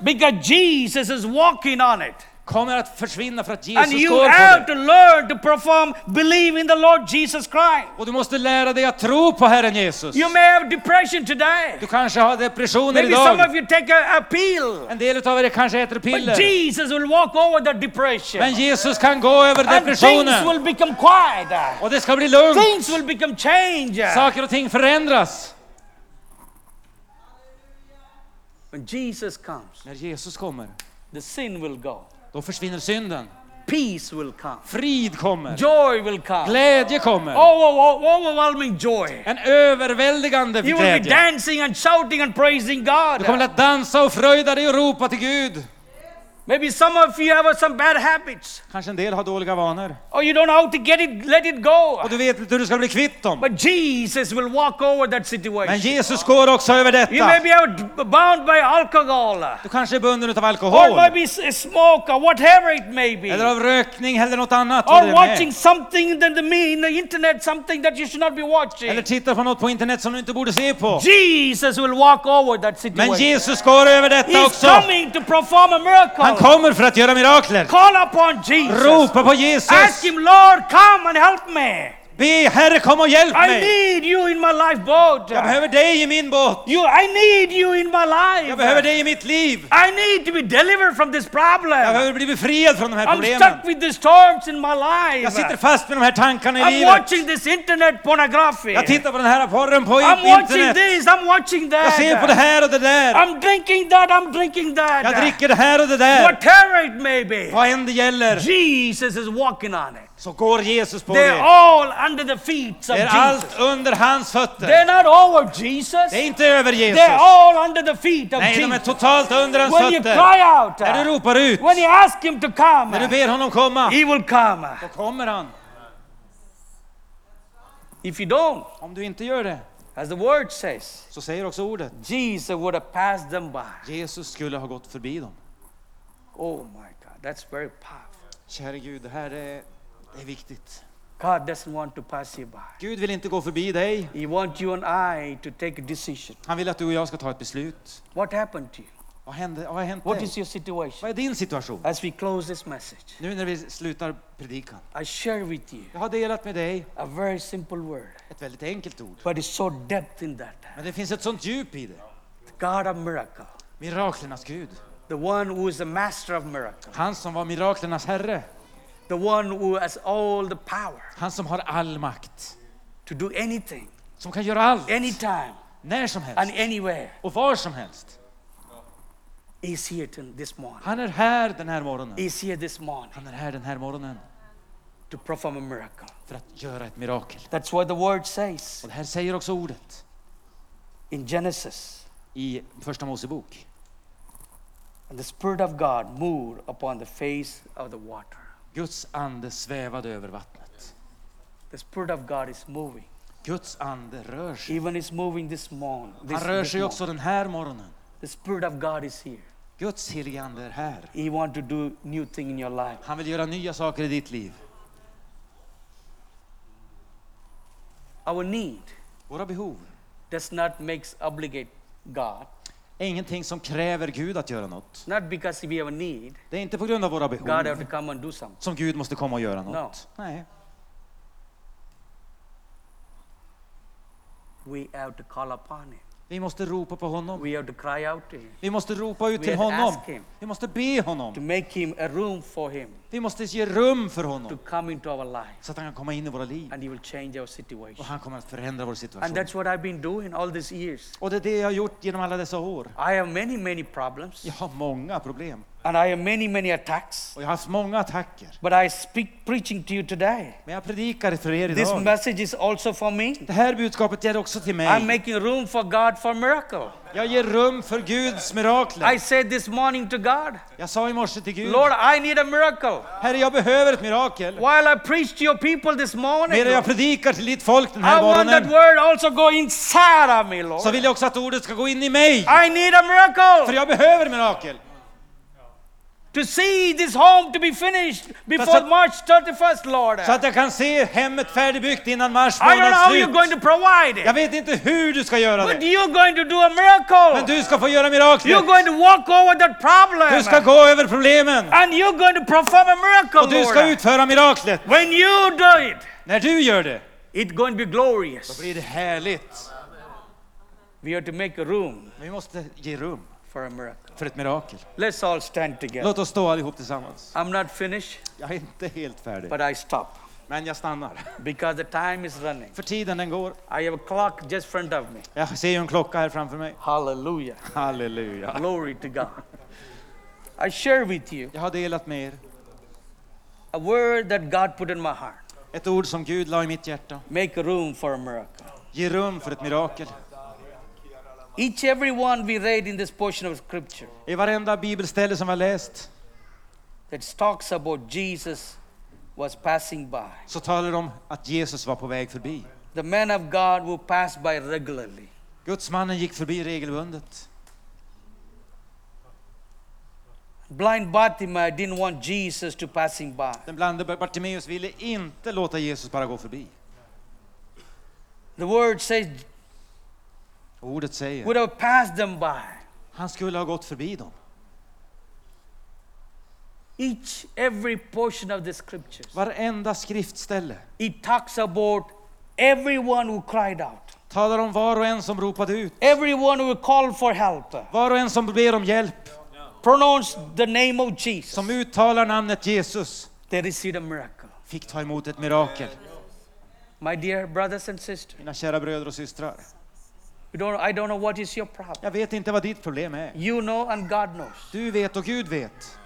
because Jesus is walking on it. Kommer att försvinna för att And Jesus you går have to learn to perform, believe in the Lord Jesus Christ. Och du måste lära dig att tro på Herren Jesus. You may have depression today. Du kanske har depressioner Maybe some idag. of you take a, a pill. En del av er kanske äter But piller. Jesus will walk over the depression. Men Jesus kan gå över And things depressionen. will become quiet. Och det ska bli lugnt. Things will become changed. Saker och ting förändras. When Jesus comes, När Jesus kommer, the sin will go. Då försvinner synden. peace will come, Frid kommer. joy will come, Glädje kommer. over, overwhelming joy. En överväldigande You will be glädje. dancing and shouting and praising God. Du kommer att dansa och fröjda dig och ropa till Gud. Maybe some of you have some bad habits, Kanske en del har dåliga vanor. or you don't know how to get it, let it go. Och du vet inte hur du ska bli kvitt dem. But Jesus will walk over that Men situation. Jesus går också över You may detta. be bound by alcohol, Du kanske är bunden av or alkohol. maybe s- smoke, or whatever it may be. Eller av rökning eller något annat. or watching something that the in the internet, something that you should not be watching. Eller tittar på något på internet som du inte borde se på. Jesus will walk over that Men situation. Jesus går över detta He's också. coming to perform a miracle. Kommer för att göra mirakler. Call upon Jesus. Ropa på Ask Jesus. him, Lord, come and help me. Be Herre kom och hjälp I mig. need you in my life boat. Jag behöver dig i min båt. You, I need you in my life. Jag behöver dig i mitt liv. I need to be delivered from this Jag problem. behöver bli befriad från de här I'm problemen. stuck with the storms in my Jag sitter life. fast med de här tankarna i I'm livet. watching this internet pornography. Jag tittar på den här porren på I'm watching internet. this, I'm watching Jag ser på det that. här och det där. I'm drinking that, I'm drinking Jag that. dricker det här och det där. Whatever it may be. Vad än det gäller Jesus is walking on it. Så går Jesus på They're det. all under the feet of Det är Jesus. allt under hans fötter. They're not over Jesus. Det är inte över They're Jesus. all under the feet of Nej, de är Jesus. totalt under hans When you fötter. cry out, När du uh, ropar ut, when you ask him to när du come, ber honom komma, he will come. då kommer han. If you don't, Om du inte gör det, as the word says, så säger också ordet, Jesus would have passed them by. Jesus skulle ha gått förbi dem. Oh my God, that's very powerful. Käre Gud, det här är, det är viktigt. God doesn't want to pass you by. Gud vill inte gå förbi dig. He wants you and I to take a decision. Han vill att du och jag ska ta ett beslut. What happened to you? Vad, hände, vad har hänt What dig? is your situation? Vad är din situation? As we close this message, Nu när vi slutar predikan. I share with you Jag har delat med dig a very simple word, ett väldigt enkelt ord. but it's so depth in that. Men det finns ett sånt djup i det. The God of miracle, Miraklernas Gud. the one who is the master of miracle, Han som var miraklernas Herre. The one who has all the power Han som har all makt. to do anything, Som kan göra allt. anytime, När som and helst. anywhere. Och var som helst. Is here this morning. Han är här den här morgonen. Is here this morning Han är här den här morgonen to perform a miracle. för att göra ett mirakel. That's what the word says Och det här säger också ordet in Genesis. i Första Mosebok. And the Spirit of God moved upon the face of the water. Guds ande svävade över vattnet. The Spirit of God is moving. Guds ande rör sig. Even is moving this morning. Han rör sig också den här morgonen. The Spirit of God is here. Guds helige ande är här. He want to do new thing in your life. Han vill göra nya saker i ditt liv. Our need Våra behov does not makes obligate God. Är ingenting som kräver Gud att göra något. Not because we have a need, Det är inte på grund av våra God have to behov come and do something. som Gud måste komma och göra något. Nej. We have to call upon Him. Vi måste ropa på honom. We have to cry out to Him. Vi måste ropa ut We till to honom. Vi måste be To honom. make Him a room for Him Vi måste ge rum för to honom come into our life. så att han kan komma in i våra liv. And He will change our Och situation. han kommer att förändra vår And situation. that's what I've been doing all these years. Och det är det jag har gjort genom alla dessa år. I have many, many problems. Jag har många problem. And I have many, many attacks. Och jag har haft många attacker. But I speak preaching to you today. Men jag predikar för er This idag. message is also for me. Det här budskapet gäller också till I'm mig. making room for God for miracle. Jag ger rum för Guds mirakler. I said this morning to God, Jag sa i morse till Gud, Lord, I need a miracle. Herre jag behöver ett mirakel. While I preach to your people this morning, Medan jag predikar till ditt folk den I här want that morgonen word also go inside of me, Lord. så vill jag också att ordet ska gå in i mig. I need a För miracle jag behöver mirakel. To see this home to be finished before att- March 31st, Lord. Så att jag kan se hemmet färdigbyggt innan mars I don't know månads how you're going slut. to provide Jag it, vet inte hur du ska göra but det. you're going to do a Men miracle. du ska få göra You're miraklet. going to walk over that Du ska problem. gå över problemen. And you're going to perform a miracle, Och du ska Lord. utföra miraklet. When you do it, När du gör det, it's going to be glorious. blir det härligt. We have to make a room Men vi måste ge rum for a miracle. för ett mirakel. Let's all stand together. Låt oss stå allihop tillsammans. I'm not finished, Jag är inte helt färdig, but I stop men jag stannar. because the time is running. För tiden den går. I have a clock just front of me. Jag ser ju en klocka här framför mig. Hallelujah. Halleluja. Glory to God. I share with you Jag har delat med er A word that God put in my heart. Ett ord som Gud la i mitt hjärta. Make room for a miracle. Ge rum för ett mirakel. Each every one we read in this portion of scripture I varenda bibelställe som vi har läst that talks about Jesus was passing by. så talar det om att Jesus var på väg förbi. The man of God who passed by regularly. Gudsmannen gick förbi regelbundet. Blind Bartimaeus didn't want Jesus to passing by. Den blinde Bartimeus ville inte låta Jesus bara gå förbi. The word says ordet säger, would have passed them by. han skulle ha gått förbi dem. Each every portion of the scriptures. Varenda skriftställe It talks about everyone who cried out. talar om var och en som ropade ut. Everyone who called for help. Var och en som ber om hjälp. Pronounce the name of Jesus. Som uttalar namnet Jesus They received a miracle. fick ta emot ett mirakel. My dear brothers and sisters, Mina kära bröder och systrar. You don't, I don't know what is your problem. Jag vet inte vad ditt problem är. You know and God knows. Du vet och Gud vet.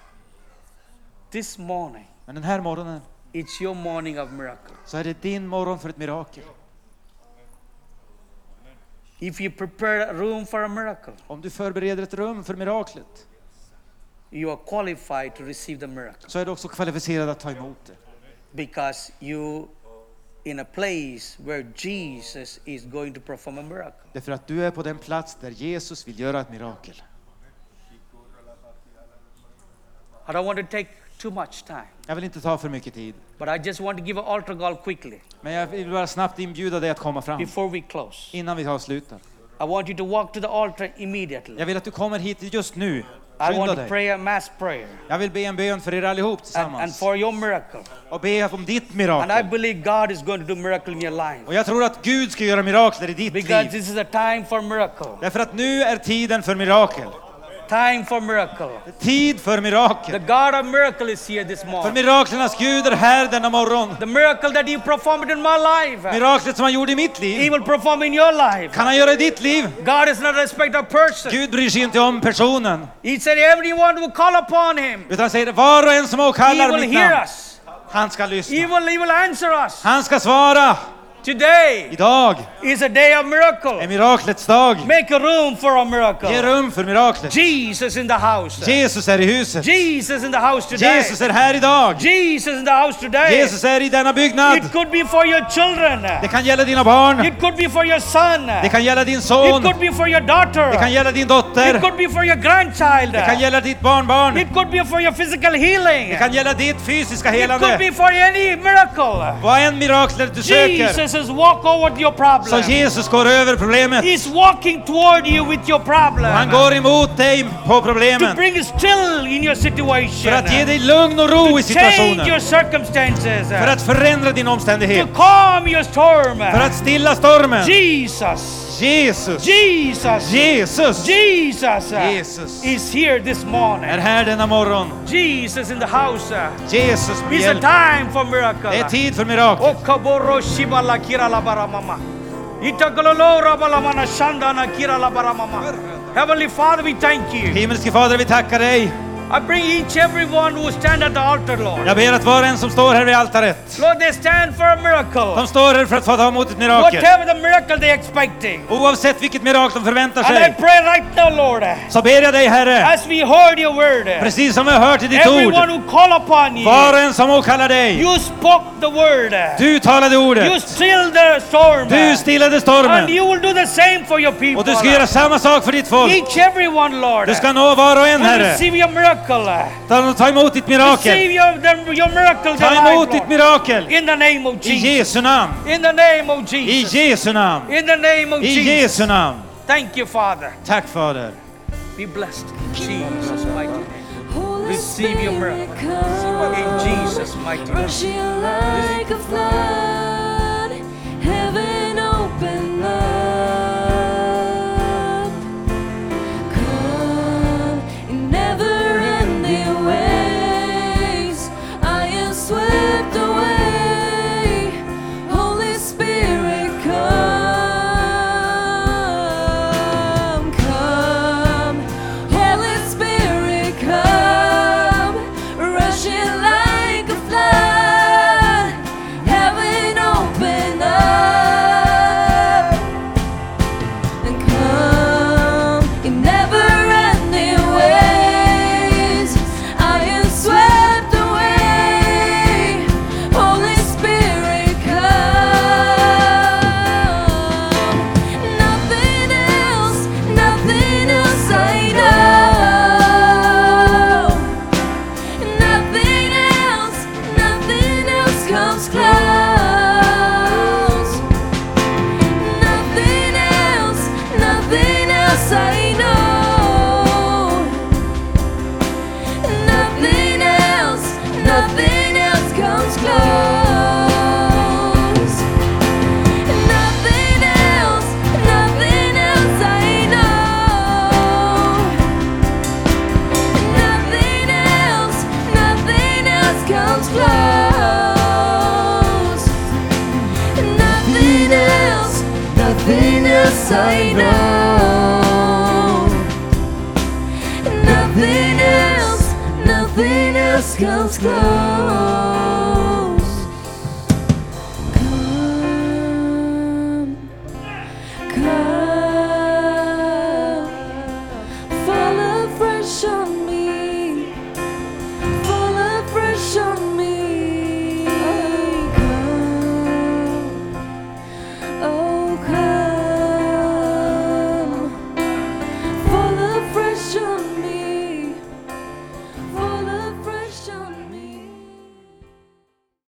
This morning, Men den här morgonen it's your morning of miracle. så är det din morgon för ett mirakel. If you prepare a room for a miracle, Om du förbereder ett rum för miraklet you are qualified to receive the miracle så är du också kvalificerad att ta emot det. because you in a place where Jesus is going to perform a miracle. Därför att du är på den plats där Jesus vill göra ett mirakel. I don't want to take too much time, Jag vill inte ta för mycket tid. but I just want to give an altar call quickly Men jag vill bara snabbt inbjuda dig att komma fram before we close. innan vi avslutar. I want you to walk to the altar immediately. Jag vill att du kommer hit just nu. I want to pray a mass prayer Jag vill be en bön för er allihop and, and tillsammans. for your miracle. Och be om ditt And I mirakel. believe God is going to do miracle in your life Och jag tror att Gud ska göra mirakler i ditt because liv. this is a time for miracle. Därför att nu är tiden för mirakel. Time for miracle. Tid för The mirakel. God of miracle is here this För morning. miraklernas Gud är här denna morgon. The miracle that He performed in my life, Miraklet som han gjorde i mitt He liv will perform in your life. kan han göra i ditt liv. God is not a respecter of person. Gud bryr sig inte om personen. He said, everyone who call upon Him, Utan säger var och en som He åkallar will mitt hear namn. us. Han ska He lyssna. will, he will answer us. Han ska svara. Today Idag is a day of är miracle. miraklets dag. Make a room for a Ge miracle. rum för miraklet. Jesus in the house. Jesus är i huset. Jesus in the house today. Jesus är här idag. Jesus in the house today. Jesus är i denna byggnad. It could be for your children. Det kan gälla dina barn. It could be for your son. Det kan gälla din It son. could be for your daughter. Det kan gälla din It dotter. could be for your grandchild. Det kan gälla ditt barnbarn. It could be for your physical healing. Det kan gälla ditt fysiska It could helande. be for any miracle. Vad än mirakler du söker Jesus is walk over your så problem. Jesus går över problemet. He's walking toward you with your problem. Han går emot dig på to problemen bring still in your situation. för att ge dig lugn och ro i to change your situationen. circumstances. För att förändra din to omständighet. calm your storm. För att stilla stormen. Jesus. Jesus. Jesus. Jesus Jesus Jesus. is here this morning. är här denna morgon. Jesus in the house. Jesus It's a time for miracle. Det är tid för mirakel. Okaboro shibala kira la bara mama. Itakololo bala mana shandana kira la bara mama. Heavenly Father, we thank you. Himmelske Fader, vi tackar dig. I bring each everyone who stand at the altar, Lord. Jag ber att var och en som står här vid altaret, Lord, they stand for a miracle. de står här för att få ta emot ett mirakel. Whatever the miracle they're expecting. Oavsett vilket mirakel de förväntar And I sig, pray right now, Lord, så ber jag dig Herre, as we heard your word, precis som vi har hört i ditt everyone ord, who call upon you, var och en som åkallar dig, you spoke the word. du talade You ordet, stilled the storm. du stillade And stormen you will do the same for your people. och du ska göra samma sak för ditt folk. Each everyone, Lord, Du ska nå var och en Herre. receive your miracle. Ta, ta emot ditt mirakel. Receive your, the, your miracle in Ta their emot life, ditt mirakel. In the name of I Jesus. Jesu namn. In the name of I Jesus. Jesu namn. In the name of I Jesus. Jesu namn. Thank you, Father. Tack Fader. Be blessed. In Jesus' mighty name. Receive your miracle. In Jesus' mighty name. Rushing like a flood, heaven open up.